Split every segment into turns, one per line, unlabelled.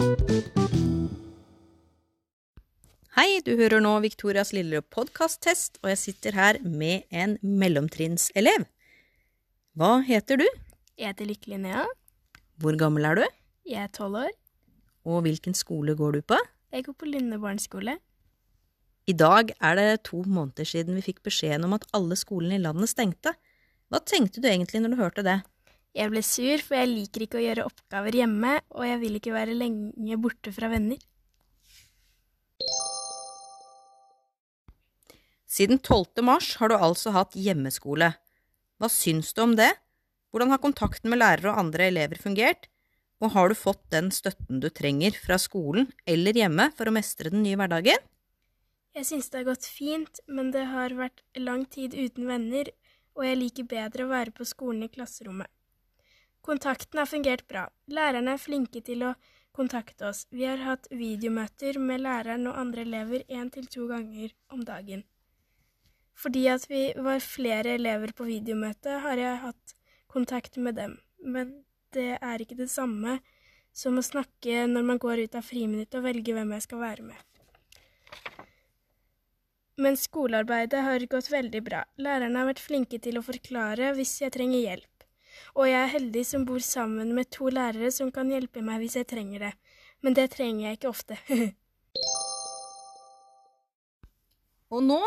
Hei, du hører nå Victorias lille podkast-test, og jeg sitter her med en mellomtrinnselev. Hva heter du?
Jeg heter Lykke Linnea.
Hvor gammel er du?
Jeg er tolv år.
Og hvilken skole går du på?
Jeg går på Lunde barneskole.
I dag er det to måneder siden vi fikk beskjeden om at alle skolene i landet stengte. Hva tenkte du egentlig når du hørte det?
Jeg ble sur, for jeg liker ikke å gjøre oppgaver hjemme, og jeg vil ikke være lenge borte fra venner.
Siden 12. mars har du altså hatt hjemmeskole. Hva syns du om det? Hvordan har kontakten med lærere og andre elever fungert? Og har du fått den støtten du trenger fra skolen eller hjemme for å mestre den nye hverdagen?
Jeg syns det har gått fint, men det har vært lang tid uten venner, og jeg liker bedre å være på skolen i klasserommet. Kontakten har fungert bra. Lærerne er flinke til å kontakte oss. Vi har hatt videomøter med læreren og andre elever én til to ganger om dagen. Fordi at vi var flere elever på videomøte, har jeg hatt kontakt med dem, men det er ikke det samme som å snakke når man går ut av friminuttet og velger hvem jeg skal være med. Men skolearbeidet har gått veldig bra. Lærerne har vært flinke til å forklare hvis jeg trenger hjelp. Og jeg er heldig som bor sammen med to lærere som kan hjelpe meg hvis jeg trenger det. Men det trenger jeg ikke ofte.
og nå,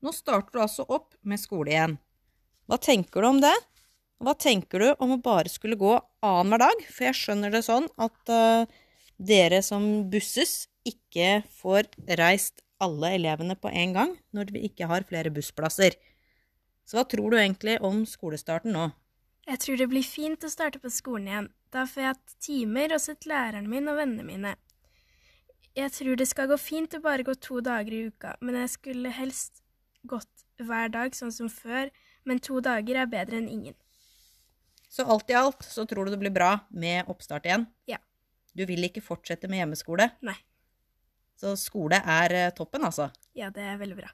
nå starter du altså opp med skole igjen. Hva tenker du om det? Hva tenker du om å bare skulle gå annenhver dag? For jeg skjønner det sånn at uh, dere som busses, ikke får reist alle elevene på en gang når vi ikke har flere bussplasser. Så hva tror du egentlig om skolestarten nå?
Jeg tror det blir fint å starte på skolen igjen. Da får jeg hatt timer og sett læreren min og vennene mine. Jeg tror det skal gå fint å bare gå to dager i uka, men jeg skulle helst gått hver dag sånn som før, men to dager er bedre enn ingen.
Så alt i alt så tror du det blir bra med oppstart igjen?
Ja.
Du vil ikke fortsette med hjemmeskole?
Nei.
Så skole er eh, toppen, altså?
Ja, det er veldig bra.